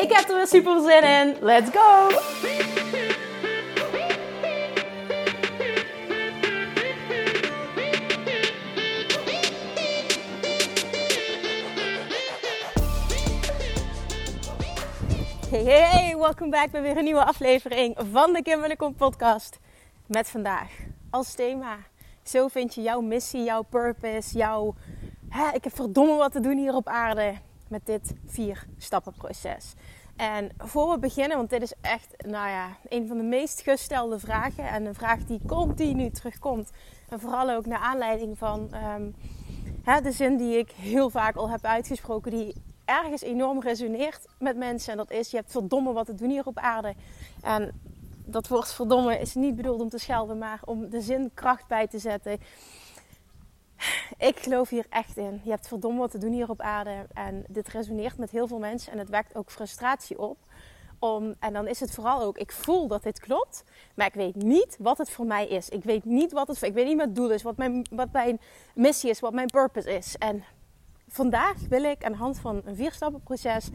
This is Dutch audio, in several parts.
Ik heb er weer super zin in. Let's go! Hey, hey, welkom back bij weer een nieuwe aflevering van de Kim Kom podcast. Met vandaag als thema, zo vind je jouw missie, jouw purpose, jouw... Hè, ik heb verdomme wat te doen hier op aarde met dit vier stappen proces. En voor we beginnen, want dit is echt, nou ja, een van de meest gestelde vragen. En een vraag die continu terugkomt. En vooral ook naar aanleiding van um, hè, de zin die ik heel vaak al heb uitgesproken. Die ergens enorm resoneert met mensen. En dat is, je hebt verdomme wat te doen hier op aarde. En dat woord verdomme is niet bedoeld om te schelden, maar om de zin kracht bij te zetten. Ik geloof hier echt in. Je hebt verdomme wat te doen hier op aarde. En dit resoneert met heel veel mensen. En het wekt ook frustratie op. Om, en dan is het vooral ook, ik voel dat dit klopt. Maar ik weet niet wat het voor mij is. Ik weet niet wat het, ik weet niet wat het doel is. Wat mijn, wat mijn missie is. Wat mijn purpose is. En vandaag wil ik aan de hand van een vierstappenproces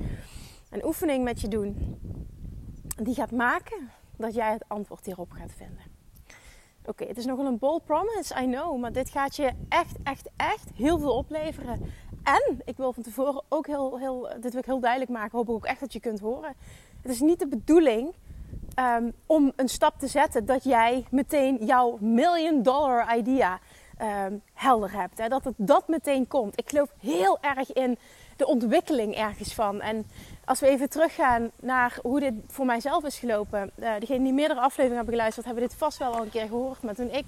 een oefening met je doen. Die gaat maken dat jij het antwoord hierop gaat vinden. Oké, het is nogal een bold promise, I know. Maar dit gaat je echt, echt, echt heel veel opleveren. En ik wil van tevoren ook heel, heel, dit wil ik heel duidelijk maken. Hoop ik ook echt dat je kunt horen. Het is niet de bedoeling um, om een stap te zetten dat jij meteen jouw million dollar idea um, helder hebt. Hè? Dat het dat meteen komt. Ik geloof heel erg in de ontwikkeling ergens van. En als we even teruggaan naar hoe dit voor mijzelf is gelopen. Uh, degenen die meerdere afleveringen hebben geluisterd, hebben dit vast wel al een keer gehoord. Maar toen ik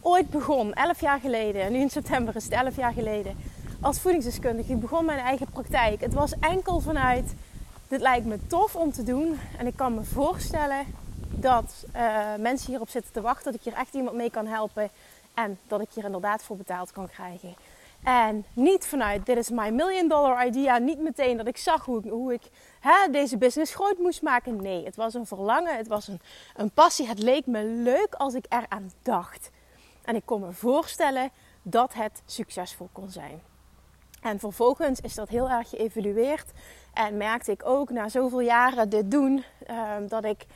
ooit begon, 11 jaar geleden, nu in september is het 11 jaar geleden, als voedingsdeskundige. Ik begon mijn eigen praktijk. Het was enkel vanuit, dit lijkt me tof om te doen. En ik kan me voorstellen dat uh, mensen hierop zitten te wachten. Dat ik hier echt iemand mee kan helpen. En dat ik hier inderdaad voor betaald kan krijgen. En niet vanuit, dit is mijn million dollar idea. Niet meteen dat ik zag hoe ik, hoe ik hè, deze business groot moest maken. Nee, het was een verlangen, het was een, een passie. Het leek me leuk als ik eraan dacht. En ik kon me voorstellen dat het succesvol kon zijn. En vervolgens is dat heel erg geëvalueerd. En merkte ik ook na zoveel jaren dit doen, ehm, dat ik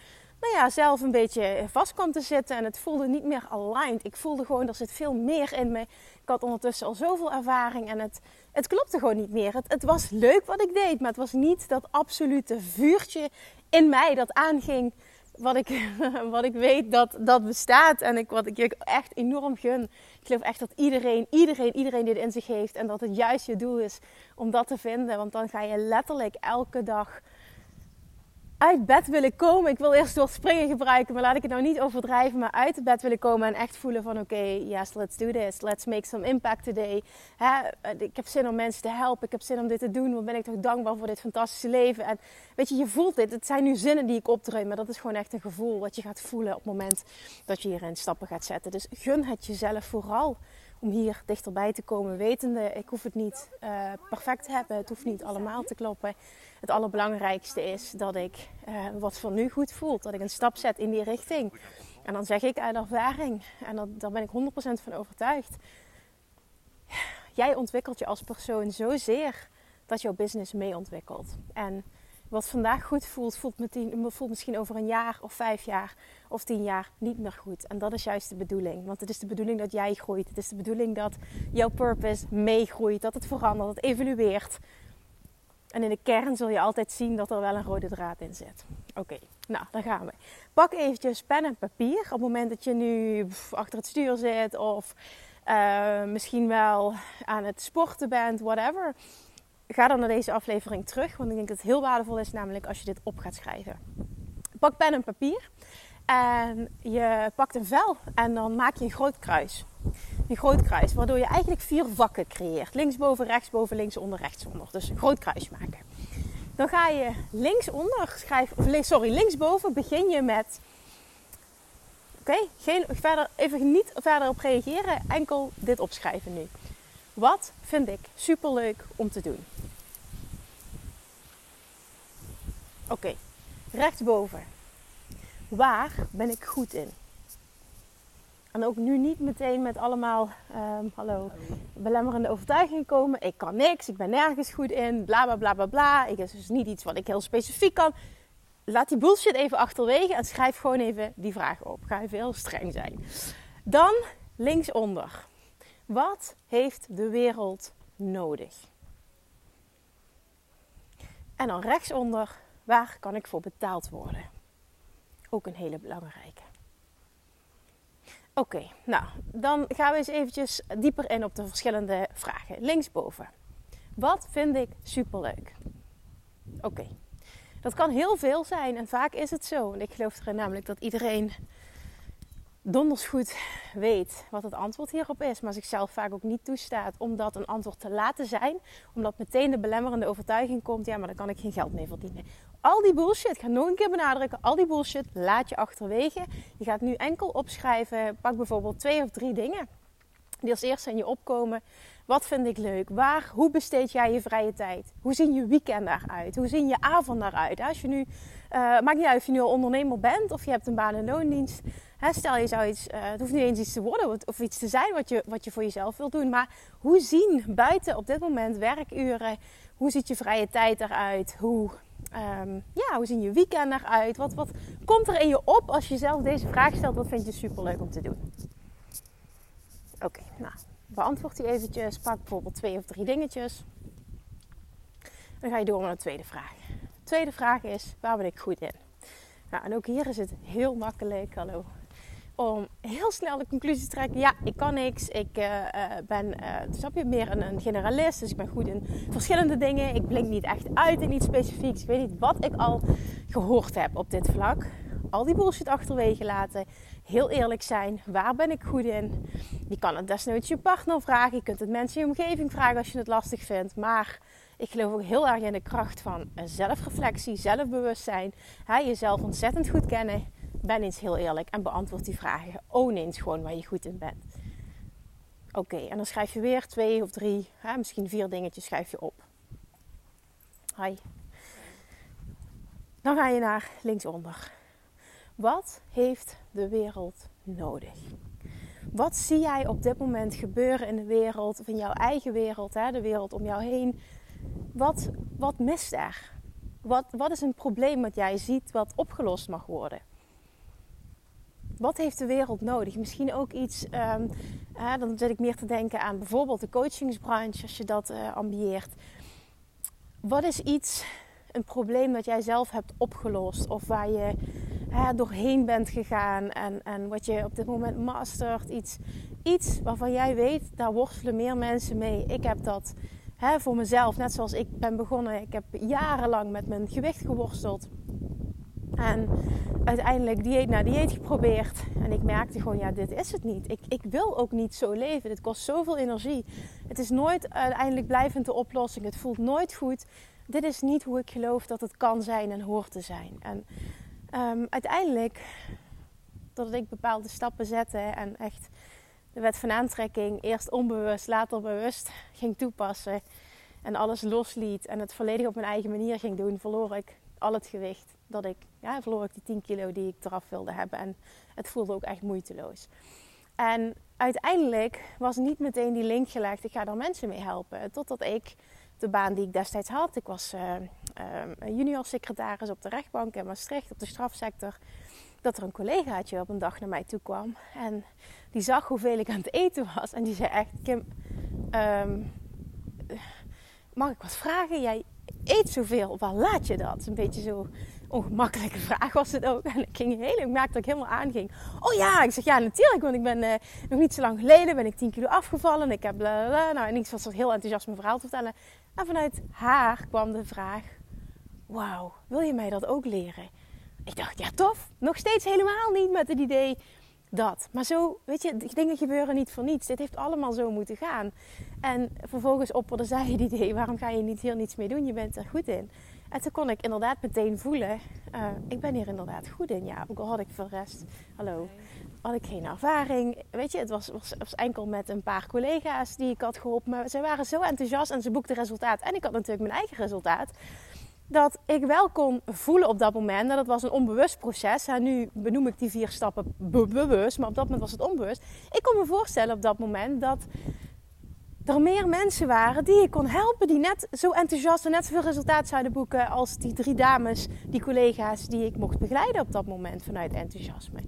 nou ja, zelf een beetje vast kwam te zitten. En het voelde niet meer aligned. Ik voelde gewoon, er zit veel meer in me. Ik had ondertussen al zoveel ervaring en het, het klopte gewoon niet meer. Het, het was leuk wat ik deed, maar het was niet dat absolute vuurtje in mij dat aanging. Wat ik, wat ik weet dat dat bestaat en ik, wat ik je echt enorm gun. Ik geloof echt dat iedereen, iedereen, iedereen dit in zich heeft. En dat het juist je doel is om dat te vinden. Want dan ga je letterlijk elke dag uit bed willen komen. Ik wil eerst door springen gebruiken, maar laat ik het nou niet overdrijven. Maar uit bed willen komen en echt voelen van oké, okay, yes, let's do this. Let's make some impact today. Hè? Ik heb zin om mensen te helpen. Ik heb zin om dit te doen. Want ben ik toch dankbaar voor dit fantastische leven. En weet je, je voelt dit. Het zijn nu zinnen die ik opdreun. Maar dat is gewoon echt een gevoel wat je gaat voelen op het moment dat je hierin stappen gaat zetten. Dus gun het jezelf vooral om hier dichterbij te komen. Wetende, ik hoef het niet uh, perfect te hebben. Het hoeft niet allemaal te kloppen het allerbelangrijkste is dat ik uh, wat voor nu goed voelt. Dat ik een stap zet in die richting. En dan zeg ik uit ervaring, en dat, daar ben ik 100% van overtuigd. Jij ontwikkelt je als persoon zozeer dat jouw business mee ontwikkelt. En wat vandaag goed voelt, voelt, meteen, misschien over een jaar of vijf jaar of tien jaar niet meer goed. En dat is juist de bedoeling. Want het is de bedoeling dat jij groeit. Het is de bedoeling dat jouw purpose meegroeit. Dat het verandert, dat het evolueert. En in de kern zul je altijd zien dat er wel een rode draad in zit. Oké, nou, dan gaan we. Pak eventjes pen en papier. Op het moment dat je nu achter het stuur zit of uh, misschien wel aan het sporten bent, whatever. Ga dan naar deze aflevering terug, want ik denk dat het heel waardevol is, namelijk als je dit op gaat schrijven. Pak pen en papier en je pakt een vel en dan maak je een groot kruis een groot kruis. Waardoor je eigenlijk vier vakken creëert. Linksboven, rechtsboven, linksonder, rechtsonder. Dus een groot kruis maken. Dan ga je linksonder schrijven, of sorry, linksboven begin je met. Oké, geen verder even niet verder op reageren, enkel dit opschrijven nu. Wat vind ik superleuk om te doen? Oké, rechtsboven. Waar ben ik goed in? En ook nu niet meteen met allemaal, um, hallo, belemmerende overtuigingen komen. Ik kan niks, ik ben nergens goed in, bla bla bla bla bla. Ik is dus niet iets wat ik heel specifiek kan. Laat die bullshit even achterwege en schrijf gewoon even die vraag op. Ga even heel streng zijn. Dan linksonder. Wat heeft de wereld nodig? En dan rechtsonder, waar kan ik voor betaald worden? Ook een hele belangrijke. Oké, nou dan gaan we eens eventjes dieper in op de verschillende vragen. Linksboven. Wat vind ik superleuk? Oké, dat kan heel veel zijn en vaak is het zo. En ik geloof erin namelijk dat iedereen donders goed weet wat het antwoord hierop is, maar zichzelf vaak ook niet toestaat om dat een antwoord te laten zijn, omdat meteen de belemmerende overtuiging komt: ja, maar dan kan ik geen geld meer verdienen. Al die bullshit, ik ga nog een keer benadrukken, al die bullshit laat je achterwege. Je gaat nu enkel opschrijven, pak bijvoorbeeld twee of drie dingen die als eerste in je opkomen. Wat vind ik leuk? Waar, hoe besteed jij je vrije tijd? Hoe zien je weekend eruit? Hoe zien je avond eruit? Als je nu, uh, maakt niet uit of je nu al ondernemer bent of je hebt een baan en loondienst. Stel je zou iets, uh, het hoeft niet eens iets te worden of iets te zijn wat je, wat je voor jezelf wilt doen. Maar hoe zien buiten op dit moment werkuren? Hoe ziet je vrije tijd eruit? Hoe, um, ja, hoe zien je weekend eruit? Wat, wat komt er in je op als je zelf deze vraag stelt? Wat vind je superleuk om te doen? Oké, nou, beantwoord die eventjes. Pak bijvoorbeeld twee of drie dingetjes. Dan ga je door naar de tweede vraag. De tweede vraag is, waar ben ik goed in? Nou, en ook hier is het heel makkelijk. Hallo, om heel snel de conclusie te trekken. Ja, ik kan niks. Ik uh, ben, uh, snap je, meer een, een, generalist. Dus ik ben goed in verschillende dingen. Ik blink niet echt uit in iets specifieks. Ik weet niet wat ik al gehoord heb op dit vlak. Al die bullshit achterwege laten. Heel eerlijk zijn. Waar ben ik goed in? Je kan het desnoods je partner vragen. Je kunt het mensen in je omgeving vragen als je het lastig vindt. Maar ik geloof ook heel erg in de kracht van zelfreflectie, zelfbewustzijn. Hè, jezelf ontzettend goed kennen ben eens heel eerlijk en beantwoord die vragen. Own eens gewoon waar je goed in bent. Oké, en dan schrijf je weer twee of drie, hè, misschien vier dingetjes schrijf je op. Hi. Dan ga je naar linksonder. Wat heeft de wereld nodig? Wat zie jij op dit moment gebeuren in de wereld, of in jouw eigen wereld, hè, de wereld om jou heen? Wat, wat mist er? Wat, wat is een probleem dat jij ziet wat opgelost mag worden? Wat heeft de wereld nodig? Misschien ook iets, um, dan zit ik meer te denken aan bijvoorbeeld de coachingsbranche, als je dat uh, ambieert. Wat is iets, een probleem dat jij zelf hebt opgelost of waar je doorheen bent gegaan en, en wat je op dit moment mastert? Iets, iets waarvan jij weet, daar worstelen meer mensen mee. Ik heb dat voor mezelf, net zoals ik ben begonnen. Ik heb jarenlang met mijn gewicht geworsteld. En uiteindelijk dieet na dieet geprobeerd. En ik merkte gewoon, ja, dit is het niet. Ik, ik wil ook niet zo leven. Dit kost zoveel energie. Het is nooit uiteindelijk blijvend de oplossing. Het voelt nooit goed. Dit is niet hoe ik geloof dat het kan zijn en hoort te zijn. En um, uiteindelijk, doordat ik bepaalde stappen zette en echt de wet van aantrekking eerst onbewust, later bewust ging toepassen. En alles losliet en het volledig op mijn eigen manier ging doen, verloor ik al het gewicht dat ik, ja, verloor ik die 10 kilo die ik eraf wilde hebben. En het voelde ook echt moeiteloos. En uiteindelijk was niet meteen die link gelegd, ik ga daar mensen mee helpen. Totdat ik de baan die ik destijds had, ik was uh, uh, junior secretaris op de rechtbank in Maastricht, op de strafsector. Dat er een collegaatje op een dag naar mij toe kwam. En die zag hoeveel ik aan het eten was. En die zei echt, Kim, um, mag ik wat vragen? Jij eet zoveel, waar laat je dat? Een beetje zo ongemakkelijke vraag was het ook. En ik, ging heel, ik maakte dat ik helemaal aanging. Oh ja, ik zeg ja natuurlijk, want ik ben uh, nog niet zo lang geleden ben ik 10 kilo afgevallen. Ik heb bla bla. Nou, en iets was heel enthousiast mijn verhaal te vertellen. En vanuit haar kwam de vraag: Wauw, wil je mij dat ook leren? Ik dacht, ja tof. Nog steeds helemaal niet met het idee dat. Maar zo, weet je, dingen gebeuren niet voor niets. Dit heeft allemaal zo moeten gaan. En vervolgens opperde zij het idee, waarom ga je niet hier niets mee doen? Je bent er goed in. En toen kon ik inderdaad meteen voelen, uh, ik ben hier inderdaad goed in. Ja, ook al had ik voor de rest, hallo, had ik geen ervaring. Weet je, het was, was, enkel met een paar collega's die ik had geholpen. Maar ze waren zo enthousiast en ze boekten resultaat. En ik had natuurlijk mijn eigen resultaat. Dat ik wel kon voelen op dat moment. Dat was een onbewust proces. En nu benoem ik die vier stappen bewust. Maar op dat moment was het onbewust. Ik kon me voorstellen op dat moment dat er meer mensen waren die ik kon helpen. Die net zo enthousiast en net zoveel resultaat zouden boeken als die drie dames, die collega's die ik mocht begeleiden op dat moment vanuit enthousiasme.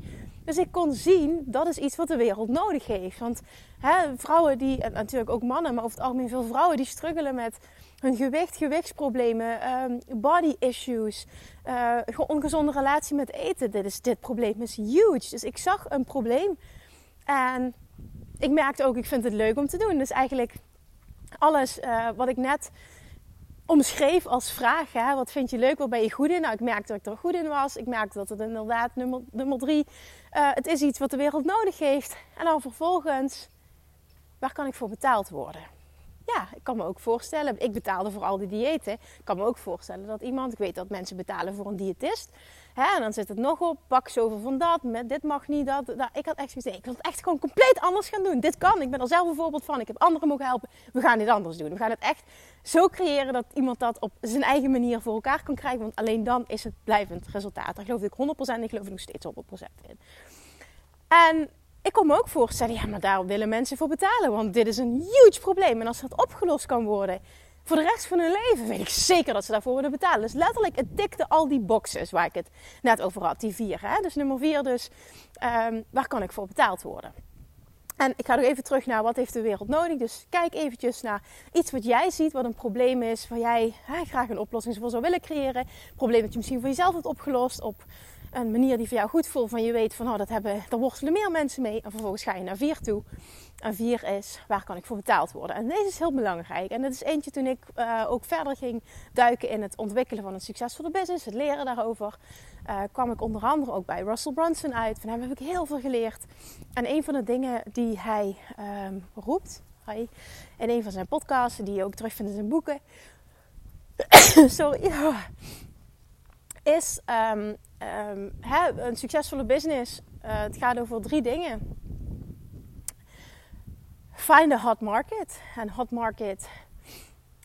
Dus ik kon zien, dat is iets wat de wereld nodig heeft. Want hè, vrouwen die, en natuurlijk ook mannen, maar over het algemeen veel vrouwen die struggelen met hun gewicht, gewichtsproblemen, um, body issues, uh, ongezonde relatie met eten. Dit, is, dit probleem is huge. Dus ik zag een probleem en ik merkte ook, ik vind het leuk om te doen. Dus eigenlijk alles uh, wat ik net omschreef als vraag. Hè, wat vind je leuk? Wat ben je goed in? Nou, ik merkte dat ik er goed in was. Ik merkte dat het inderdaad nummer, nummer drie. Uh, het is iets wat de wereld nodig heeft. En dan vervolgens, waar kan ik voor betaald worden? Ja, ik kan me ook voorstellen. Ik betaalde voor al die diëten. Ik kan me ook voorstellen dat iemand, ik weet dat mensen betalen voor een diëtist. Hè, en dan zit het nog op, pak zoveel van dat, met dit mag niet, dat. dat. Ik had echt zoiets, ik wil het echt gewoon compleet anders gaan doen. Dit kan, ik ben er zelf een voorbeeld van. Ik heb anderen mogen helpen. We gaan dit anders doen. We gaan het echt zo creëren dat iemand dat op zijn eigen manier voor elkaar kan krijgen. Want alleen dan is het blijvend resultaat. Daar geloof ik 100% in, ik geloof ik nog steeds 100% in. En ik kon me ook voorstellen, ja, maar daar willen mensen voor betalen. Want dit is een huge probleem. En als dat opgelost kan worden voor de rest van hun leven, weet ik zeker dat ze daarvoor willen betalen. Dus letterlijk, het tikte al die boxes waar ik het net over had, die vier. Hè? Dus nummer vier, dus um, waar kan ik voor betaald worden? En ik ga nog even terug naar wat heeft de wereld nodig. Dus kijk eventjes naar iets wat jij ziet, wat een probleem is, waar jij graag een oplossing voor zou willen creëren. Een probleem dat je misschien voor jezelf hebt opgelost op een manier die voor jou goed voelt. Van je weet van, oh, dat hebben, daar worstelen meer mensen mee. En vervolgens ga je naar vier toe. En vier is, waar kan ik voor betaald worden? En deze is heel belangrijk. En dat is eentje toen ik uh, ook verder ging duiken in het ontwikkelen van een succesvolle business. Het leren daarover. Uh, kwam ik onder andere ook bij Russell Brunson uit. Van hem heb ik heel veel geleerd. En een van de dingen die hij um, roept... Hi, in een van zijn podcasts, die je ook terugvindt in zijn boeken... Sorry. Is um, um, hè, een succesvolle business. Uh, het gaat over drie dingen. Find a hot market. En hot market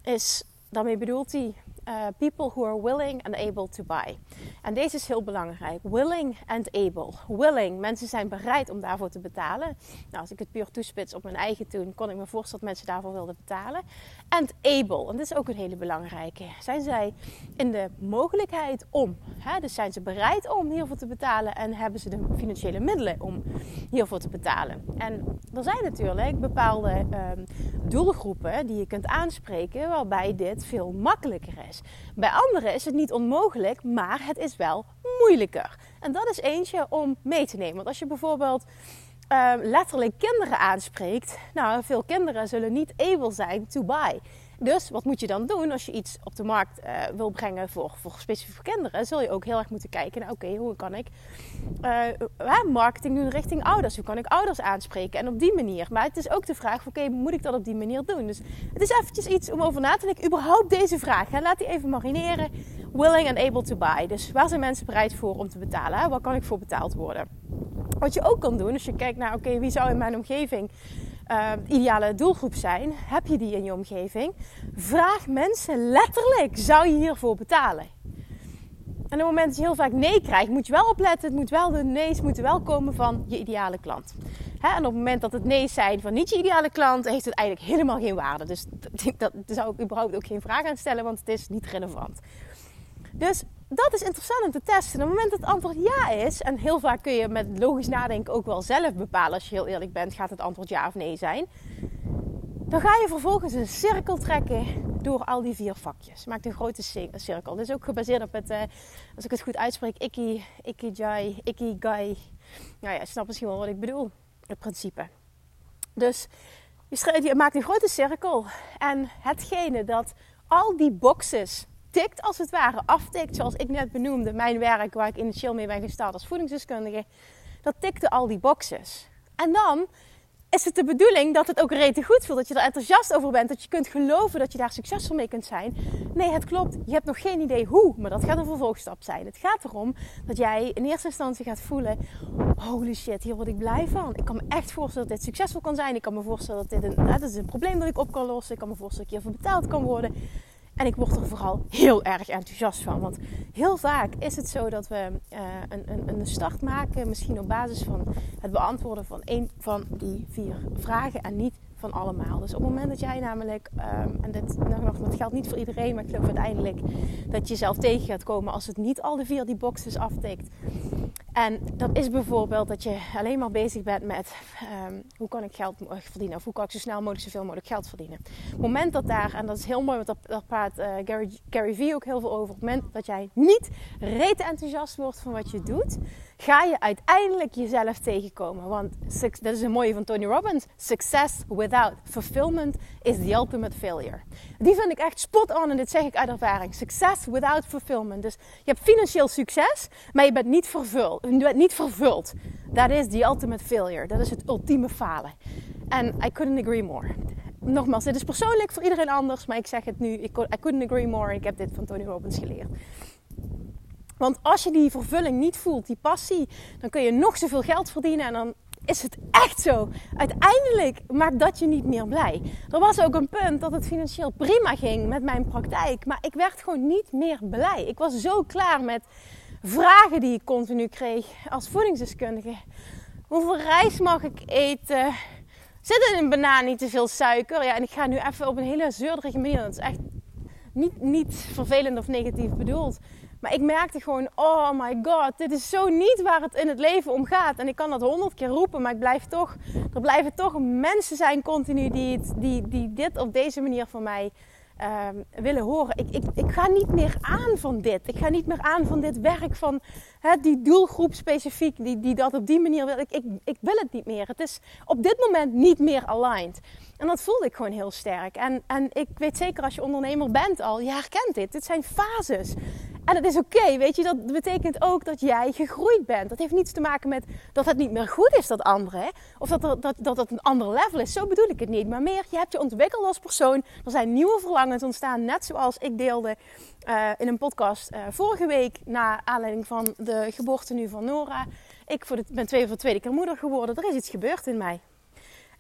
is, daarmee bedoelt hij uh, people who are willing and able to buy. En deze is heel belangrijk. Willing and able. Willing, mensen zijn bereid om daarvoor te betalen. Nou, als ik het puur toespits op mijn eigen toen, kon ik me voorstellen dat mensen daarvoor wilden betalen. And able, en dit is ook een hele belangrijke. Zijn zij in de mogelijkheid om, hè, dus zijn ze bereid om hiervoor te betalen en hebben ze de financiële middelen om hiervoor te betalen? En er zijn natuurlijk bepaalde um, doelgroepen die je kunt aanspreken waarbij dit veel makkelijker is. Bij anderen is het niet onmogelijk, maar het is wel moeilijker. En dat is eentje om mee te nemen. Want als je bijvoorbeeld uh, letterlijk kinderen aanspreekt, nou, veel kinderen zullen niet able zijn to buy. Dus wat moet je dan doen als je iets op de markt uh, wil brengen voor, voor specifiek voor kinderen? Zul je ook heel erg moeten kijken naar, oké, hoe kan ik uh, marketing doen richting ouders? Hoe kan ik ouders aanspreken? En op die manier. Maar het is ook de vraag, oké, moet ik dat op die manier doen? Dus het is eventjes iets om over na te denken. Überhaupt deze vraag, laat die even marineren. Willing and able to buy. Dus waar zijn mensen bereid voor om te betalen? Waar kan ik voor betaald worden? Wat je ook kan doen, als je kijkt naar, oké, wie zou in mijn omgeving uh, ideale doelgroep zijn, heb je die in je omgeving, vraag mensen letterlijk: zou je hiervoor betalen? En op het moment dat je heel vaak nee krijgt, moet je wel opletten. Het moet wel, de nee's moeten wel komen van je ideale klant. Hè? En op het moment dat het nee zijn van niet je ideale klant, heeft het eigenlijk helemaal geen waarde. Dus dat, dat zou ik überhaupt ook geen vraag aan stellen, want het is niet relevant. Dus dat is interessant om te testen. op het moment dat het antwoord ja is, en heel vaak kun je met logisch nadenken ook wel zelf bepalen, als je heel eerlijk bent, gaat het antwoord ja of nee zijn. Dan ga je vervolgens een cirkel trekken door al die vier vakjes. Maak een grote cirkel. Dit is ook gebaseerd op het, uh, als ik het goed uitspreek, ikki, ikki-jai, ikki-gai. Nou ja, je snapt misschien wel wat ik bedoel, het principe. Dus je maakt een grote cirkel. En hetgene dat al die boxes tikt, als het ware, aftikt, zoals ik net benoemde, mijn werk waar ik initieel mee ben gestart als voedingsdeskundige, dat tikte al die boxes. En dan is het de bedoeling dat het ook rete goed voelt. Dat je er enthousiast over bent. Dat je kunt geloven dat je daar succesvol mee kunt zijn. Nee, het klopt. Je hebt nog geen idee hoe. Maar dat gaat een vervolgstap zijn. Het gaat erom dat jij in eerste instantie gaat voelen. Holy shit, hier word ik blij van. Ik kan me echt voorstellen dat dit succesvol kan zijn. Ik kan me voorstellen dat dit een, dat is een probleem dat ik op kan lossen. Ik kan me voorstellen dat ik hiervoor betaald kan worden. En ik word er vooral heel erg enthousiast van. Want heel vaak is het zo dat we uh, een, een, een, start maken, misschien op basis van het beantwoorden van één van die vier vragen en niet van allemaal. Dus op het moment dat jij namelijk, um, en dit, nog, dat geldt niet voor iedereen, maar ik geloof uiteindelijk dat je jezelf tegen gaat komen als het niet al de vier die boxes aftikt. En dat is bijvoorbeeld dat je alleen maar bezig bent met um, hoe kan ik geld verdienen of hoe kan ik zo snel mogelijk zoveel mogelijk geld verdienen. Het moment dat daar, en dat is heel mooi, want daar, praat uh, Gary, Vee ook heel veel over. Op het moment dat jij niet rete enthousiast wordt van wat je doet, ga je uiteindelijk jezelf tegenkomen. Want dat is een mooie van Tony Robbins. Success without fulfillment is the ultimate failure. Die vind ik echt spot on en dit zeg ik uit ervaring. Success without fulfillment. Dus je hebt financieel succes, maar je bent niet vervuld. Je bent niet vervuld. Dat is the ultimate failure. Dat is het ultieme falen. En I couldn't agree more. Nogmaals, dit is persoonlijk voor iedereen anders, maar ik zeg het nu. I couldn't agree more. Ik heb dit van Tony Robbins geleerd. Want als je die vervulling niet voelt, die passie, dan kun je nog zoveel geld verdienen en dan is het echt zo. Uiteindelijk maakt dat je niet meer blij. Er was ook een punt dat het financieel prima ging met mijn praktijk, maar ik werd gewoon niet meer blij. Ik was zo klaar met vragen die ik continu kreeg als voedingsdeskundige. Hoeveel rijst mag ik eten? Zit in een banaan niet te veel suiker? Ja, en ik ga nu even op een hele zeurderige manier. Dat is echt niet, niet vervelend of negatief bedoeld. Maar ik merkte gewoon, oh my god, dit is zo niet waar het in het leven om gaat. En ik kan dat honderd keer roepen, maar ik blijf toch, er blijven toch mensen zijn continu die, die, die dit op deze manier van mij um, willen horen. Ik, ik, ik ga niet meer aan van dit. Ik ga niet meer aan van dit werk van die doelgroep specifiek, die, die dat op die manier wil. Ik, ik, ik wil het niet meer. Het is op dit moment niet meer aligned. En dat voelde ik gewoon heel sterk. En, en ik weet zeker als je ondernemer bent al, je herkent dit. Dit zijn fases. En het is oké, weet je, dat betekent ook dat jij gegroeid bent. Dat heeft niets te maken met dat het niet meer goed is, dat andere. Of dat, er, dat, dat het een ander level is. Zo bedoel ik het niet. Maar meer, je hebt je ontwikkeld als persoon. Er zijn nieuwe verlangens ontstaan. Net zoals ik deelde uh, in een podcast uh, vorige week. Na aanleiding van de geboorte nu van Nora. Ik voor ben twee voor de tweede keer moeder geworden. Er is iets gebeurd in mij.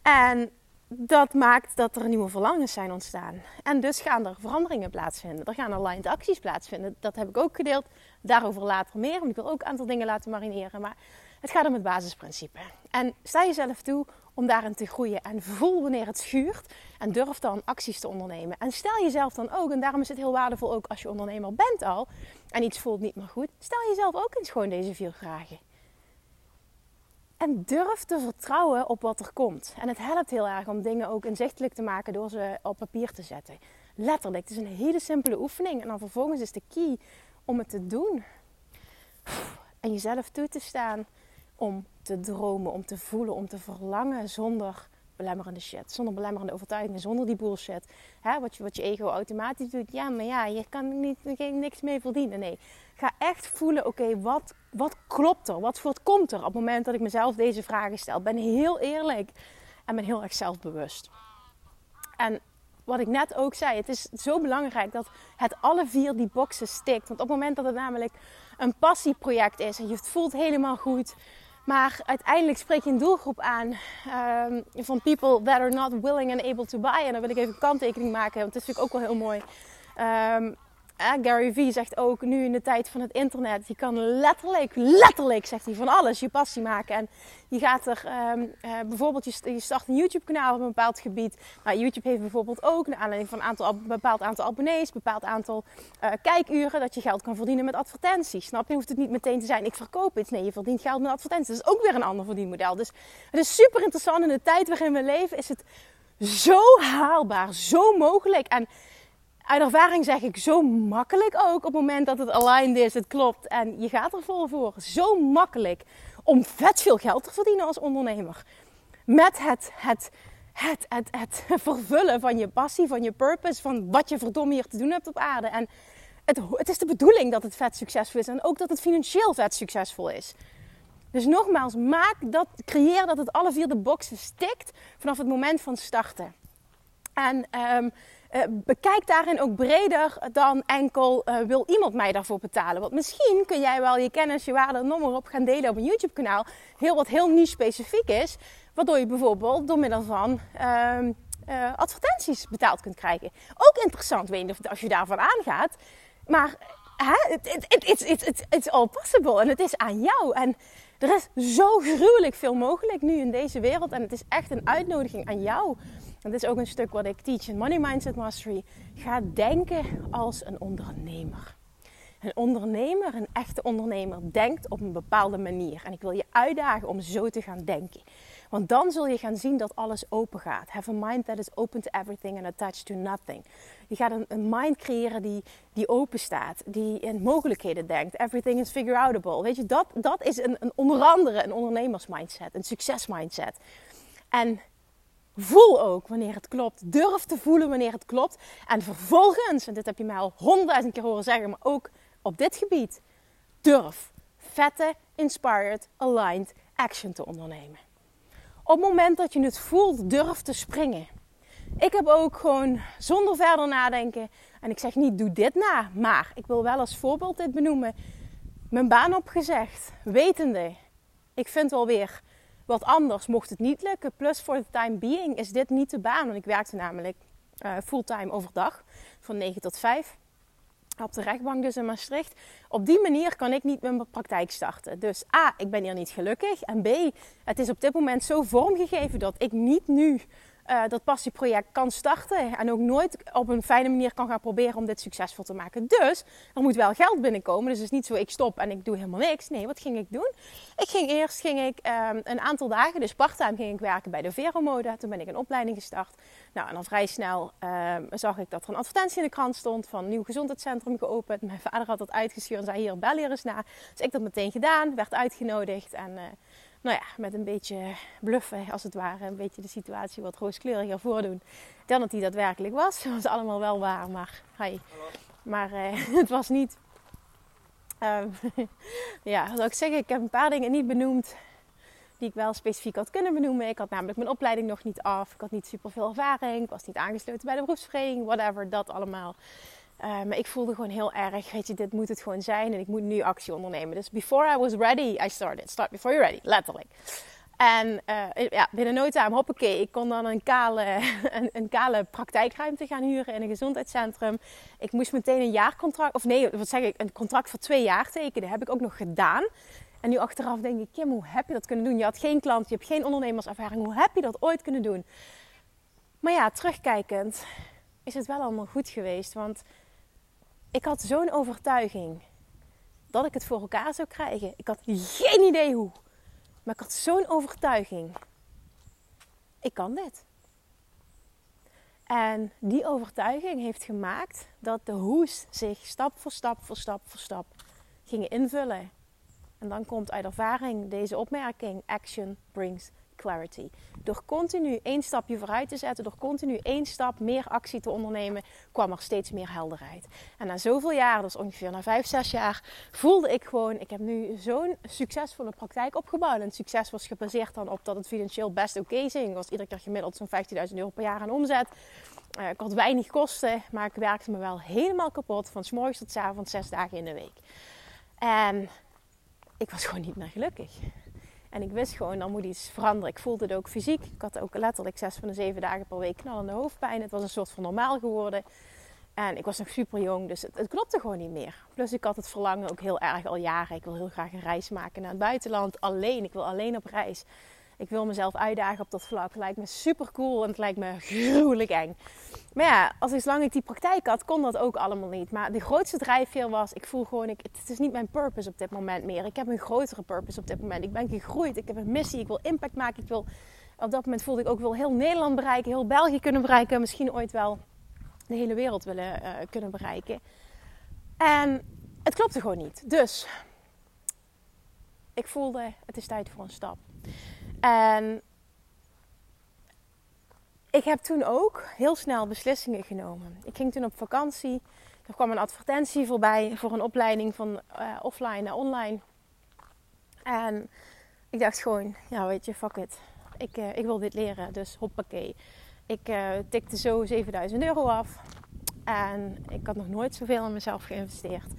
En dat maakt dat er nieuwe verlangens zijn ontstaan. En dus gaan er veranderingen plaatsvinden. Er gaan aligned acties plaatsvinden. Dat heb ik ook gedeeld. Daarover later meer. Want ik wil ook een aantal dingen laten marineren. Maar het gaat om het basisprincipe. En sta jezelf toe om daarin te groeien. En voel wanneer het schuurt. En durf dan acties te ondernemen. En stel jezelf dan ook, en daarom is het heel waardevol ook als je ondernemer bent al. En iets voelt niet meer goed. Stel jezelf ook eens gewoon deze vier vragen. En durf te vertrouwen op wat er komt. En het helpt heel erg om dingen ook inzichtelijk te maken door ze op papier te zetten. Letterlijk, het is een hele simpele oefening. En dan vervolgens is de key om het te doen. En jezelf toe te staan om te dromen, om te voelen, om te verlangen zonder belemmerende shit. Zonder belemmerende overtuigingen, zonder die bullshit. Hè, wat, je, wat je ego automatisch doet. Ja, maar ja, je kan niet, niks mee verdienen. Nee, ga echt voelen, oké, wat, wat klopt er? Wat voortkomt er op het moment dat ik mezelf deze vragen stel? Ben heel eerlijk en ben heel erg zelfbewust. En wat ik net ook zei, het is zo belangrijk dat het alle vier die boxen stikt. Want op het moment dat het namelijk een passieproject is en je voelt helemaal goed maar uiteindelijk spreek je een doelgroep aan um, van people that are not willing and able to buy. En dan wil ik even een kanttekening maken, want dat is natuurlijk ook wel heel mooi. Um, eh, Gary Vee zegt ook nu in de tijd van het internet, je kan letterlijk, letterlijk, zegt hij, van alles je passie maken. En je gaat er um, uh, bijvoorbeeld, je, start een YouTube kanaal op een bepaald gebied. Nou, YouTube heeft bijvoorbeeld ook, naar aanleiding van een aantal, bepaald aantal abonnees, bepaald aantal uh, kijkuren, dat je geld kan verdienen met advertenties. Snap je? Hoeft het niet meteen te zijn, ik verkoop iets. Nee, je verdient geld met advertenties. Dat is ook weer een ander verdienmodel. Dus het is super interessant in de tijd waarin we leven, is het zo haalbaar, zo mogelijk. En uit ervaring zeg ik zo makkelijk ook op het moment dat het aligned is, het klopt en je gaat er vol voor. Zo makkelijk om vet veel geld te verdienen als ondernemer. Met het, het, het, het, het vervullen van je passie, van je purpose, van wat je verdomme hier te doen hebt op aarde. En het, het is de bedoeling dat het vet succesvol is en ook dat het financieel vet succesvol is. Dus nogmaals, maak dat, creëer dat het alle vier de boxen stikt vanaf het moment van starten. En um, uh, bekijk daarin ook breder dan enkel uh, wil iemand mij daarvoor betalen. Want misschien kun jij wel je kennis, je waarde, nummer op gaan delen op een YouTube kanaal. Heel wat heel niet specifiek is. Waardoor je bijvoorbeeld door middel van uh, advertenties betaald kunt krijgen. Ook interessant, weet je als je daarvan aangaat. Maar het is all possible en het is aan jou. En er is zo gruwelijk veel mogelijk nu in deze wereld. En het is echt een uitnodiging aan jou. Dit is ook een stuk wat ik teach in Money Mindset Mastery. Ga denken als een ondernemer. Een ondernemer, een echte ondernemer, denkt op een bepaalde manier. En ik wil je uitdagen om zo te gaan denken. Want dan zul je gaan zien dat alles open gaat. Have a mind that is open to everything and attached to nothing. Je gaat een, een mind creëren die, die open staat, die in mogelijkheden denkt. Everything is figure outable. Weet je, dat, dat is een, een, onder andere een ondernemersmindset, een succesmindset. En voel ook wanneer het klopt. Durf te voelen wanneer het klopt. En vervolgens, en dit heb je mij al honderdduizend keer horen zeggen, maar ook op dit gebied, durf vette, inspired, aligned action te ondernemen. Op het moment dat je het voelt, durf te springen. Ik heb ook gewoon zonder verder nadenken, en ik zeg niet doe dit na, maar ik wil wel als voorbeeld dit benoemen, mijn baan opgezegd, wetende, ik vind wel weer wat anders mocht het niet lukken. Plus voor the time being is dit niet de baan, want ik werkte namelijk uh, fulltime overdag van 9 tot 5 op de rechtbank dus in Maastricht. Op die manier kan ik niet mijn praktijk starten. Dus A, ik ben hier niet gelukkig. En B, het is op dit moment zo vormgegeven dat ik niet nu uh, dat passieproject kan starten. En ook nooit op een fijne manier kan gaan proberen om dit succesvol te maken. Dus er moet wel geld binnenkomen. Dus het is niet zo ik stop en ik doe helemaal niks. Nee, wat ging ik doen? Ik ging eerst ging ik, um, een aantal dagen, dus parttime ging ik werken bij de Vero Mode. Toen ben ik een opleiding gestart. Nou, en dan vrij snel um, zag ik dat er een advertentie in de krant stond van een nieuw gezondheidscentrum geopend. Mijn vader had dat uitgestuurd en zei hier, bel hier eens na. Dus ik dat meteen gedaan, werd uitgenodigd en... Nou ja, met een beetje bluffen als het ware. Een beetje de situatie wat rooskleuriger voordoen dan dat die daadwerkelijk was. Dat was allemaal wel waar, maar, hi. maar uh, het was niet... Uh, ja, zou ik zeggen, ik heb een paar dingen niet benoemd die ik wel specifiek had kunnen benoemen. Ik had namelijk mijn opleiding nog niet af. Ik had niet super veel ervaring. Ik was niet aangesloten bij de beroepsvereniging. Whatever, dat allemaal. Uh, maar ik voelde gewoon heel erg, weet je, dit moet het gewoon zijn en ik moet nu actie ondernemen. Dus before I was ready, I started. Start before you're ready, letterlijk. En uh, ja, binnen no time, hoppakee, ik kon dan een kale, een, een, kale praktijkruimte gaan huren in een gezondheidscentrum. Ik moest meteen een jaarcontract, of nee, wat zeg ik, een contract voor twee jaar tekenen. Heb ik ook nog gedaan. En nu achteraf denk ik, Kim, hoe heb je dat kunnen doen? Je had geen klant, je hebt geen ondernemerservaring. Hoe heb je dat ooit kunnen doen? Maar ja, terugkijkend is het wel allemaal goed geweest. Want ik had zo'n overtuiging dat ik het voor elkaar zou krijgen. Ik had geen idee hoe. Maar ik had zo'n overtuiging. Ik kan dit. En die overtuiging heeft gemaakt dat de hoes zich stap voor stap voor stap voor stap gingen invullen. En dan komt uit ervaring deze opmerking: action brings clarity. Door continu één stapje vooruit te zetten, door continu één stap meer actie te ondernemen, kwam er steeds meer helderheid. En na zoveel jaar, dus ongeveer na vijf, zes jaar, voelde ik gewoon, ik heb nu zo'n succesvolle praktijk opgebouwd. En het succes was gebaseerd dan op dat het financieel best oké okay ging. Ik was iedere keer gemiddeld zo'n 15.000 euro per jaar aan omzet. Uh, ik had weinig kosten, maar ik werkte me wel helemaal kapot van s tot s avonds, zes dagen in de week. En ik was gewoon niet meer gelukkig. En ik wist gewoon, dan moet iets veranderen. Ik voelde het ook fysiek. Ik had ook letterlijk zes van de zeven dagen per week knallende hoofdpijn. Het was een soort van normaal geworden. En ik was nog super jong, dus het, het, klopte gewoon niet meer. Plus ik had het verlangen ook heel erg al jaren. Ik wil heel graag een reis maken naar het buitenland. Alleen, ik wil alleen op reis. Ik wil mezelf uitdagen op dat vlak. Lijkt me super cool en het lijkt me gruwelijk eng. Maar ja, als ik zolang ik die praktijk had, kon dat ook allemaal niet. Maar de grootste drijfveer was, ik voel gewoon, ik, het is niet mijn purpose op dit moment meer. Ik heb een grotere purpose op dit moment. Ik ben gegroeid, ik heb een missie, ik wil impact maken. Ik wil, op dat moment voelde ik ook wel heel Nederland bereiken, heel België kunnen bereiken. Misschien ooit wel de hele wereld willen uh, kunnen bereiken. En het klopte gewoon niet. Dus ik voelde, het is tijd voor een stap. En ik heb toen ook heel snel beslissingen genomen. Ik ging toen op vakantie. Er kwam een advertentie voorbij voor een opleiding van uh, offline naar online. En ik dacht gewoon, ja weet je, fuck it. Ik, uh, ik wil dit leren, dus hoppakee. Ik uh, tikte zo 7000 euro af. En ik had nog nooit zoveel in mezelf geïnvesteerd.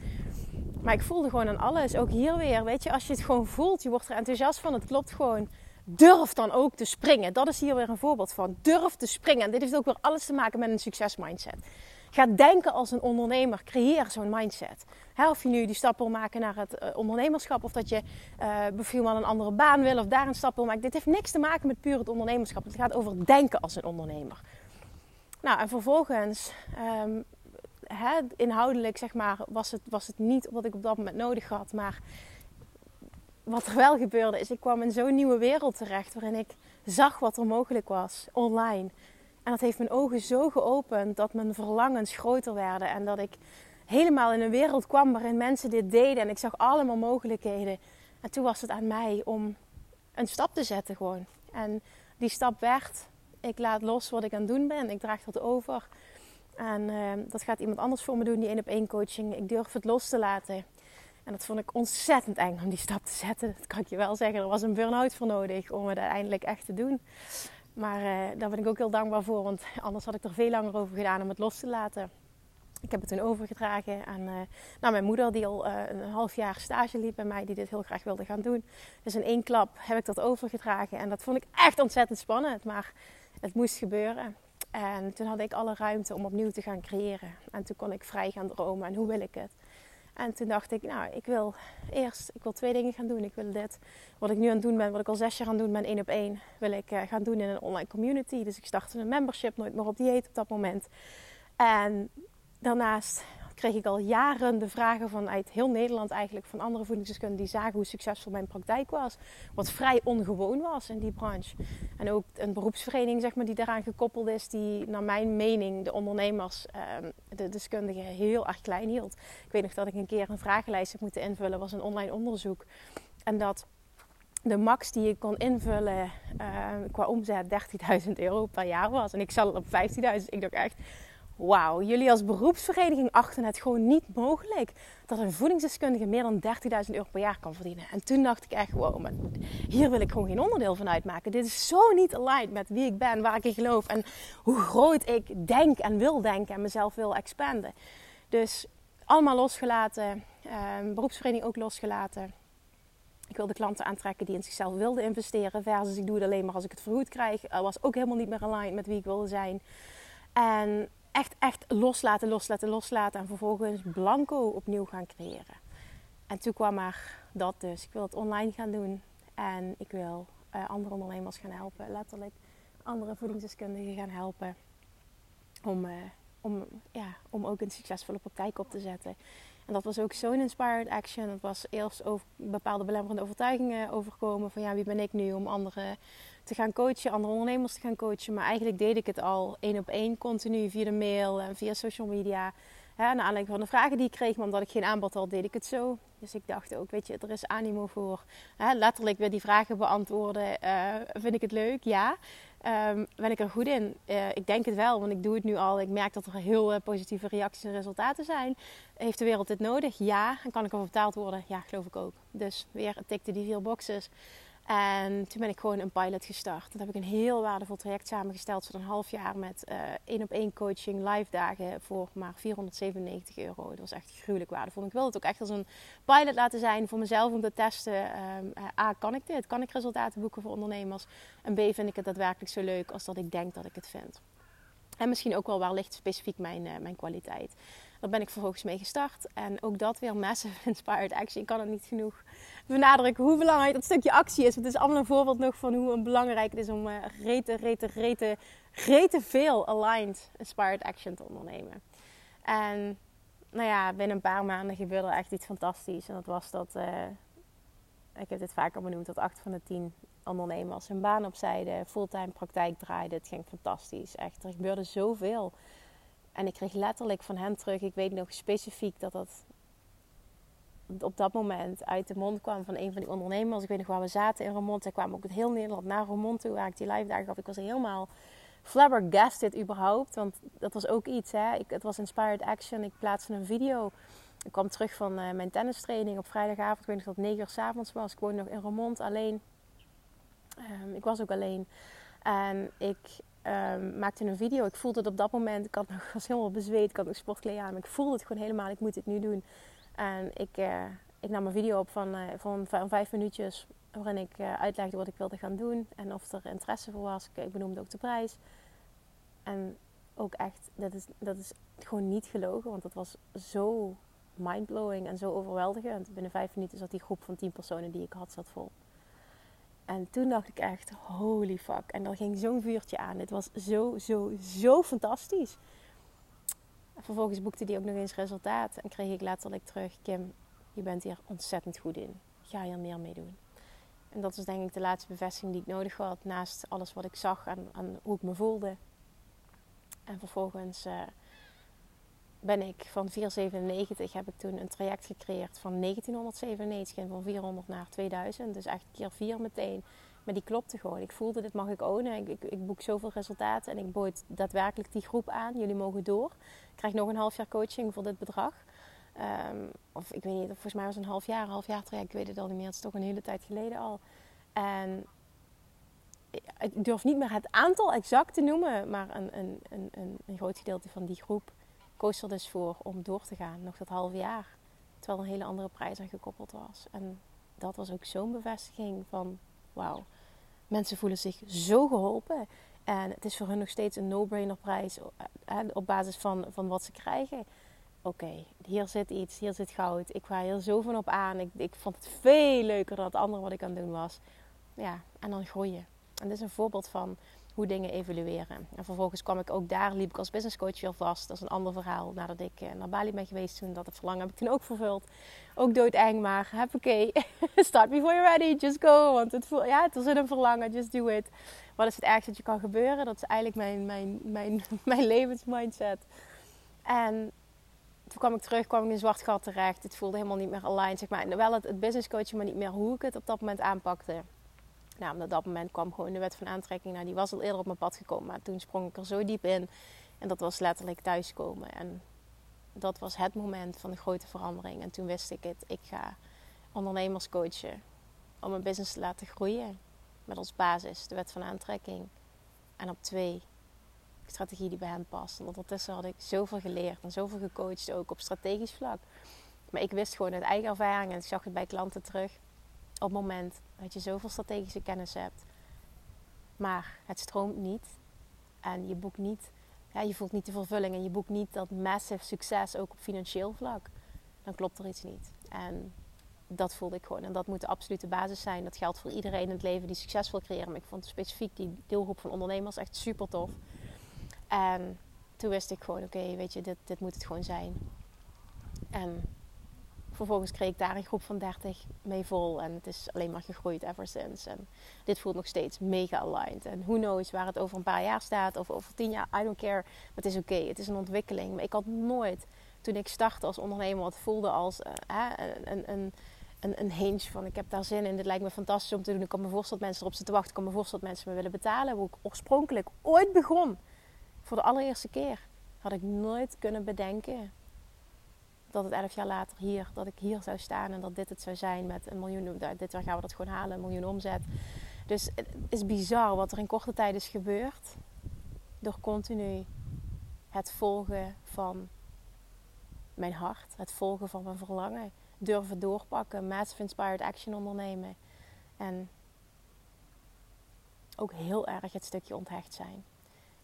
Maar ik voelde gewoon aan alles. Ook hier weer. Weet je, als je het gewoon voelt, je wordt er enthousiast van. Het klopt gewoon. Durf dan ook te springen. Dat is hier weer een voorbeeld van. Durf te springen. En dit heeft ook weer alles te maken met een succesmindset. Ga denken als een ondernemer. Creëer zo'n mindset. of je nu die stap wil maken naar het uh, ondernemerschap. Of dat je uh, bijvoorbeeld een andere baan wil. Of daar een stap wil maken. Dit heeft niks te maken met puur het ondernemerschap. Het gaat over denken als een ondernemer. Nou, en vervolgens, um, inhoudelijk zeg maar, was het, was het niet wat ik op dat moment nodig had. Maar wat er wel gebeurde is, ik kwam in zo'n nieuwe wereld terecht waarin ik zag wat er mogelijk was online. En dat heeft mijn ogen zo geopend dat mijn verlangens groter werden. En dat ik helemaal in een wereld kwam waarin mensen dit deden. En ik zag allemaal mogelijkheden. En toen was het aan mij om een stap te zetten gewoon. En die stap werd, ik laat los wat ik aan het doen ben. Ik draag dat over. En uh, dat gaat iemand anders voor me doen, die één op één coaching. Ik durf het los te laten. En dat vond ik ontzettend eng om die stap te zetten. Dat kan ik je wel zeggen. Er was een burn-out voor nodig om het uiteindelijk echt te doen. Maar uh, daar ben ik ook heel dankbaar voor. Want anders had ik er veel langer over gedaan om het los te laten. Ik heb het toen overgedragen aan uh, nou, mijn moeder, die al uh, een half jaar stage liep bij mij, die dit heel graag wilde gaan doen. Dus in één klap heb ik dat overgedragen. En dat vond ik echt ontzettend spannend. Maar het moest gebeuren. En toen had ik alle ruimte om opnieuw te gaan creëren. En toen kon ik vrij gaan dromen. En hoe wil ik het? En toen dacht ik, nou, ik wil eerst, ik wil twee dingen gaan doen. Ik wil dit, wat ik nu aan het doen ben, wat ik al zes jaar aan het doen ben, één op één, wil ik uh, gaan doen in een online community. Dus ik startte een membership, nooit meer op dieet op dat moment. En daarnaast kreeg ik al jaren de vragen vanuit heel Nederland eigenlijk van andere voedingsdeskundigen die zagen hoe succesvol mijn praktijk was. Wat vrij ongewoon was in die branche. En ook een beroepsvereniging zeg maar, die daaraan gekoppeld is, die naar mijn mening de ondernemers, ehm, de deskundigen heel erg klein hield. Ik weet nog dat ik een keer een vragenlijst heb moeten invullen, was een online onderzoek. En dat de max die ik kon invullen uh, qua omzet 30.000 euro per jaar was. En ik zat op 15.000. Ik dacht echt, wauw, jullie als beroepsvereniging achten het gewoon niet mogelijk dat een voedingsdeskundige meer dan 30.000 euro per jaar kan verdienen. En toen dacht ik echt, wow, hier wil ik gewoon geen onderdeel van uitmaken. Dit is zo niet aligned met wie ik ben, waar ik in geloof en hoe groot ik denk en wil denken en mezelf wil expanden. Dus allemaal losgelaten, eh, beroepsvereniging ook losgelaten. Ik wilde klanten aantrekken die in zichzelf wilden investeren. Versus ik doe het alleen maar als ik het vergoed krijg. Dat was ook helemaal niet meer aligned met wie ik wilde zijn. En echt, echt loslaten, loslaten, loslaten. En vervolgens blanco opnieuw gaan creëren. En toen kwam er dat dus. Ik wil het online gaan doen. En ik wil uh, andere ondernemers gaan helpen. Letterlijk andere voedingsdeskundigen gaan helpen. Om, uh, om, ja, om ook een succesvolle praktijk op te zetten. En dat was ook zo'n inspired action. Het was eerst over bepaalde belemmerende overtuigingen overkomen. Van ja, wie ben ik nu om anderen te gaan coachen, andere ondernemers te gaan coachen. Maar eigenlijk deed ik het al één op één, continu via de mail en via social media. Ja, naar aanleiding van de vragen die ik kreeg, omdat ik geen aanbod had, deed ik het zo. Dus ik dacht ook, weet je, er is animo voor. Hè, letterlijk weer die vragen beantwoorden. Uh, vind ik het leuk? Ja. Um, ben ik er goed in? Uh, ik denk het wel, want ik doe het nu al. Ik merk dat er heel uh, positieve reacties en resultaten zijn. Heeft de wereld dit nodig? Ja. En kan ik ervoor betaald worden? Ja, geloof ik ook. Dus weer tikte die vier boxes. En toen ben ik gewoon een pilot gestart. Toen heb ik een heel waardevol traject samengesteld van een half jaar met uh, één op één coaching, live dagen voor maar 497 euro. Dat was echt gruwelijk waardevol. Ik wil het ook echt als een pilot laten zijn voor mezelf om te testen. Um, A, kan ik dit? Kan ik resultaten boeken voor ondernemers? En B, vind ik het daadwerkelijk zo leuk als dat ik denk dat ik het vind. En misschien ook wel ligt specifiek mijn, uh, mijn kwaliteit. Daar ben ik vervolgens mee gestart. En ook dat weer massive inspired action. Ik kan het niet genoeg benadrukken hoe belangrijk dat stukje actie is. Het is allemaal een voorbeeld nog van hoe belangrijk het is om uh, rete, rete, rete, rete veel aligned inspired action te ondernemen. En nou ja, binnen een paar maanden gebeurde echt iets fantastisch. En dat was dat, uh, ik heb dit vaker benoemd, dat acht van de tien ondernemers hun baan opzijden, fulltime praktijk draaiden. Het ging fantastisch. Echt, er gebeurde zoveel. En ik kreeg letterlijk van hen terug, ik weet nog specifiek dat dat op dat moment uit de mond kwam van een van die ondernemers. Ik weet nog waar we zaten in Remont. Zij kwamen ook het heel Nederland naar Remont toe, waar ik die live dagen gaf. Ik was helemaal flabbergasted überhaupt. Want dat was ook iets, hè. Ik, het was Inspired Action. Ik plaatste een video. Ik kwam terug van uh, mijn tennistraining op vrijdagavond. Ik weet nog dat het 9 uur s avonds was. Ik woonde nog in Remont alleen. Ehm, ik was ook alleen. En ik um, maakte een video. Ik voelde het op dat moment. Ik had nog was helemaal bezweet. Ik had nog sportkleding aan. Maar ik voelde het gewoon helemaal. Ik moet dit nu doen. En ik, uh, ik nam een video op van, uh, van, van, vijf minuutjes. Waarin ik uh, uitlegde wat ik wilde gaan doen. En of er interesse voor was. Ik, ik benoemde ook de prijs. En ook echt, dat is, dat is gewoon niet gelogen. Want dat was zo mindblowing en zo overweldigend. Binnen vijf minuten zat die groep van tien personen die ik had, zat vol. En toen dacht ik echt, holy fuck. En er ging zo'n vuurtje aan. Het was zo, zo, zo fantastisch. vervolgens boekte die ook nog eens resultaat. En kreeg ik letterlijk terug, Kim, je bent hier ontzettend goed in. Ga hier meer mee doen. En dat was denk ik de laatste bevestiging die ik nodig had. Naast alles wat ik zag en, hoe ik me voelde. En vervolgens... Uh, ben ik van 497 heb ik toen een traject gecreëerd van 1997 van 400 naar 2000. Dus echt keer 4 meteen. Maar die klopte gewoon. Ik voelde dit mag ik ownen. Ik, ik, boek zoveel resultaten en ik bood daadwerkelijk die groep aan. Jullie mogen door. Ik krijg nog een half jaar coaching voor dit bedrag. Um, of ik weet niet, volgens mij was het een half jaar, een half jaar traject. Ik weet het al niet meer. Het is toch een hele tijd geleden al. En ik durf niet meer het aantal exact te noemen, maar een, een, een, een groot gedeelte van die groep koos er dus voor om door te gaan, nog dat half jaar. Terwijl een hele andere prijs aan gekoppeld was. En dat was ook zo'n bevestiging van wauw, mensen voelen zich zo geholpen. En het is voor hun nog steeds een no-brainer prijs eh, op basis van, van wat ze krijgen. Oké, hier zit iets, hier zit goud. Ik ga hier zo van op aan. Ik, ik vond het veel leuker dan het andere wat ik aan het doen was. Ja, en dan groeien. En dit is een voorbeeld van hoe dingen evolueren. En vervolgens kwam ik ook daar, liep ik als business coach weer vast. Dat is een ander verhaal. Nadat ik eh, naar Bali ben geweest toen, dat verlangen heb ik toen ook vervuld. Ook doodeng, maar heb oké. Start before you're ready, just go. Want het, voelt, ja, het is een verlangen, just do it. Wat is het ergste dat je kan gebeuren? Dat is eigenlijk mijn, mijn, mijn, mijn levensmindset. En toen kwam ik terug, kwam ik in een zwart gat terecht. Het voelde helemaal niet meer aligned, zeg maar. Wel het, het business maar niet meer hoe ik het op dat moment aanpakte. Nou, op dat moment kwam gewoon de wet van aantrekking. Nou, die was al eerder op mijn pad gekomen. Maar toen sprong ik er zo diep in. En dat was letterlijk thuiskomen. En dat was het moment van de grote verandering. En toen wist ik het. Ik ga ondernemers coachen. Om mijn business te laten groeien. Met als basis de wet van aantrekking. En op twee, strategie die bij hen past. En ondertussen had ik zoveel geleerd. En zoveel gecoacht ook op strategisch vlak. Maar ik wist gewoon uit eigen ervaring. En ik zag het bij klanten terug op het moment dat je zoveel strategische kennis hebt, maar het stroomt niet en je boekt niet, ja, je voelt niet de vervulling en je boekt niet dat massive succes ook op financieel vlak, dan klopt er iets niet. En dat voelde ik gewoon. En dat moet de absolute basis zijn. Dat geldt voor iedereen in het leven die succes wil creëren. Maar ik vond specifiek die deelgroep van ondernemers echt super tof. En toen wist ik gewoon, oké, weet je, dit, dit moet het gewoon zijn. En vervolgens kreeg ik daar een groep van 30 mee vol. En het is alleen maar gegroeid ever since. En dit voelt nog steeds mega aligned. En who knows waar het over een paar jaar staat of over tien jaar. I don't care. Maar het is oké. Het is een ontwikkeling. Maar ik had nooit, toen ik startte als ondernemer, wat voelde als uh, een, een, een, een hinge van ik heb daar zin in. Dit lijkt me fantastisch om te doen. Ik kan me voorstellen dat mensen erop zitten wachten. Ik kan me voorstellen dat mensen me willen betalen. Hoe ik oorspronkelijk ooit begon. Voor de allereerste keer had ik nooit kunnen bedenken dat het elf jaar later hier, dat ik hier zou staan en dat dit het zou zijn met een miljoen, dit jaar gaan we dat gewoon halen, een miljoen omzet. Dus het is bizar wat er in korte tijd is gebeurd door continu het volgen van mijn hart, het volgen van mijn verlangen, durven doorpakken, massive inspired action ondernemen en ook heel erg het stukje onthecht zijn.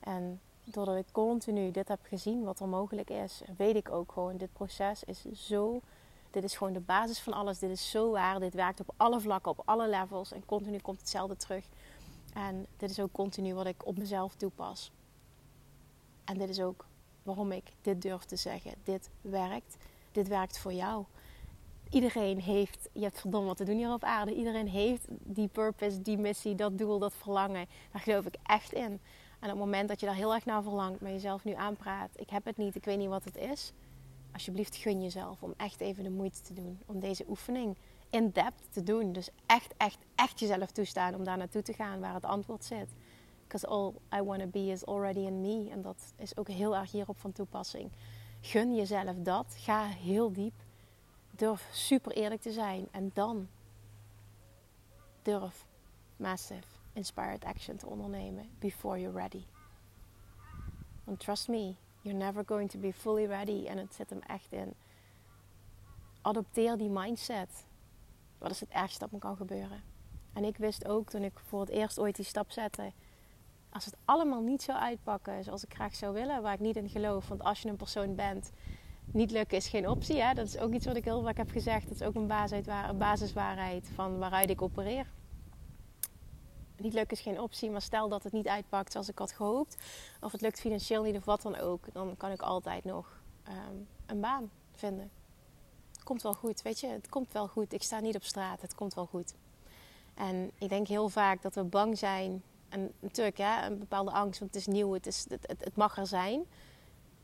En doordat ik continu dit heb gezien, wat er mogelijk is, weet ik ook gewoon, dit proces is zo, dit is gewoon de basis van alles. Dit is zo waar, dit werkt op alle vlakken, op alle levels en continu komt hetzelfde terug. En dit is ook continu wat ik op mezelf toepas. En dit is ook waarom ik dit durf te zeggen. Dit werkt. Dit werkt voor jou. Iedereen heeft, je hebt verdomme wat te doen hier op aarde. Iedereen heeft die purpose, die missie, dat doel, dat verlangen. Daar geloof ik echt in. En op het moment dat je daar heel erg naar verlangt, maar jezelf nu aanpraat, ik heb het niet, ik weet niet wat het is, alsjeblieft gun jezelf om echt even de moeite te doen. Om deze oefening in depth te doen. Dus echt, echt, echt jezelf toestaan om daar naartoe te gaan waar het antwoord zit. Because all I want to be is already in me. En dat is ook heel erg hierop van toepassing. Gun jezelf dat. Ga heel diep. Durf super eerlijk te zijn. En dan durf massive inspired action te ondernemen before you're ready. Want trust me, you're never going to be fully ready. En het zit hem echt in. Adopteer die mindset. Wat is het ergste dat me kan gebeuren? En ik wist ook toen ik voor het eerst ooit die stap zette. Als het allemaal niet zou uitpakken zoals ik graag zou willen, waar ik niet in geloof. Want als je een persoon bent, niet lukken is geen optie. Hè? Dat is ook iets wat ik heel vaak heb gezegd. Dat is ook een basiswaarheid van waaruit ik opereer niet lukken is geen optie, maar stel dat het niet uitpakt zoals ik had gehoopt, of het lukt financieel niet of wat dan ook, dan kan ik altijd nog ehm, een baan vinden. Komt wel goed, weet je, het komt wel goed. Ik sta niet op straat, het komt wel goed. En ik denk heel vaak dat we bang zijn, en natuurlijk hè, een bepaalde angst, want het is nieuw, het, is, het, het, het mag er zijn.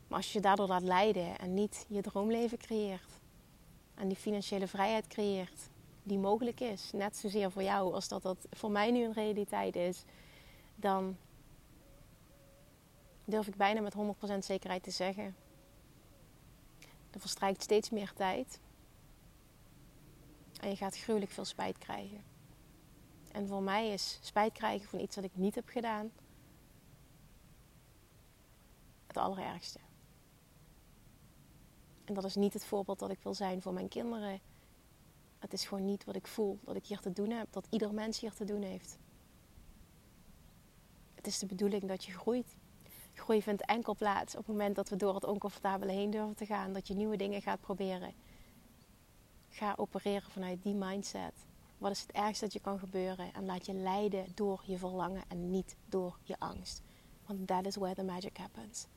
Maar als je je daardoor laat leiden en niet je droomleven creëert en die financiële vrijheid creëert, die mogelijk is. Net zozeer voor jou als dat dat voor mij nu een realiteit is. Dan durf ik bijna met 100% zekerheid te zeggen. Er verstrijkt steeds meer tijd. En je gaat gruwelijk veel spijt krijgen. En voor mij is spijt krijgen van iets dat ik niet heb gedaan het allerergste. En dat is niet het voorbeeld dat ik wil zijn voor mijn kinderen het is gewoon niet wat ik voel dat ik hier te doen heb, dat ieder mens hier te doen heeft. Het is de bedoeling dat je groeit. Groei vindt enkel plaats op het moment dat we door het oncomfortabele heen durven te gaan, dat je nieuwe dingen gaat proberen. Ga opereren vanuit die mindset. Wat is het ergste dat je kan gebeuren? En laat je leiden door je verlangen en niet door je angst. Want that is where the magic happens.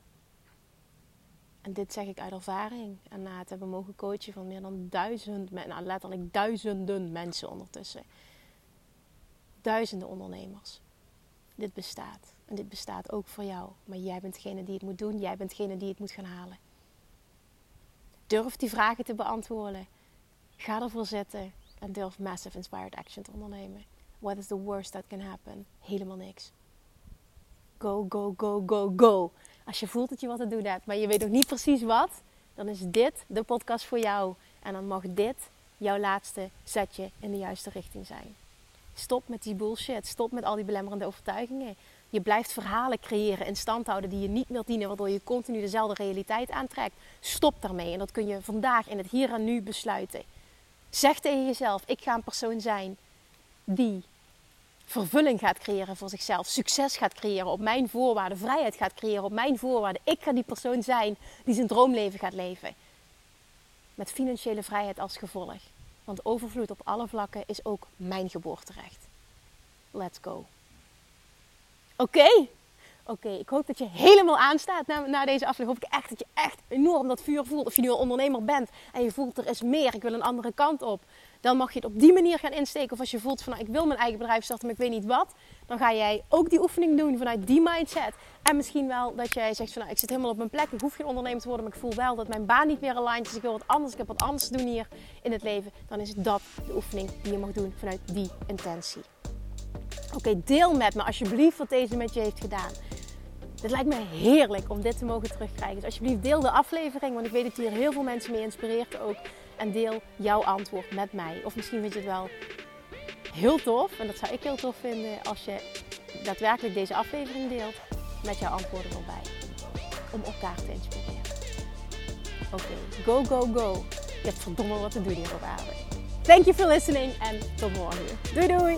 En dit zeg ik uit ervaring. En na het hebben mogen coachen van meer dan duizend, nou letterlijk duizenden mensen ondertussen. Duizenden ondernemers. Dit bestaat. En dit bestaat ook voor jou. Maar jij bent degene die het moet doen. Jij bent degene die het moet gaan halen. Durf die vragen te beantwoorden. Ga ervoor zitten. En durf massive inspired action te ondernemen. What is the worst that can happen? Helemaal niks. Go, go, go, go, go. Als je voelt dat je wat te doen hebt, maar je weet nog niet precies wat, dan is dit de podcast voor jou. En dan mag dit jouw laatste zetje in de juiste richting zijn. Stop met die bullshit. Stop met al die belemmerende overtuigingen. Je blijft verhalen creëren in stand houden die je niet meer dienen, waardoor je continu dezelfde realiteit aantrekt. Stop daarmee en dat kun je vandaag in het hier en nu besluiten. Zeg tegen jezelf: ik ga een persoon zijn die vervulling gaat creëren voor zichzelf, succes gaat creëren op mijn voorwaarden, vrijheid gaat creëren op mijn voorwaarden. Ik ga die persoon zijn die zijn droomleven gaat leven. Met financiële vrijheid als gevolg. Want overvloed op alle vlakken is ook mijn geboorterecht. Let's go. Oké? Oké, ik hoop dat je helemaal aanstaat na, na deze aflevering. Hoop ik echt dat je echt enorm dat vuur voelt. Of je nu een ondernemer bent en je voelt er is meer, ik wil een andere kant op dan mag je het op die manier gaan insteken. Of als je voelt van nou, ik wil mijn eigen bedrijf starten, maar ik weet niet wat. Dan ga jij ook die oefening doen vanuit die mindset. En misschien wel dat jij zegt van nou, ik zit helemaal op mijn plek. Ik hoef geen ondernemer te worden, maar ik voel wel dat mijn baan niet meer aligned is. Ik wil wat anders, ik heb wat anders te doen hier in het leven. Dan is dat de oefening die je mag doen vanuit die intentie. Oké, deel met me alsjeblieft wat deze met je heeft gedaan. Het lijkt me heerlijk om dit te mogen terugkrijgen. Dus alsjeblieft deel de aflevering, want ik weet dat hier heel veel mensen mee inspireert ook. En deel jouw antwoord met mij. Of misschien vind je het wel heel tof, en dat zou ik heel tof vinden, als je daadwerkelijk deze aflevering deelt met jouw antwoorden erbij. Om elkaar te inspireren. Oké, go, go, go. Je hebt verdomme wat te doen hier op aarde. Thank you for listening en tot morgen. Doei doei!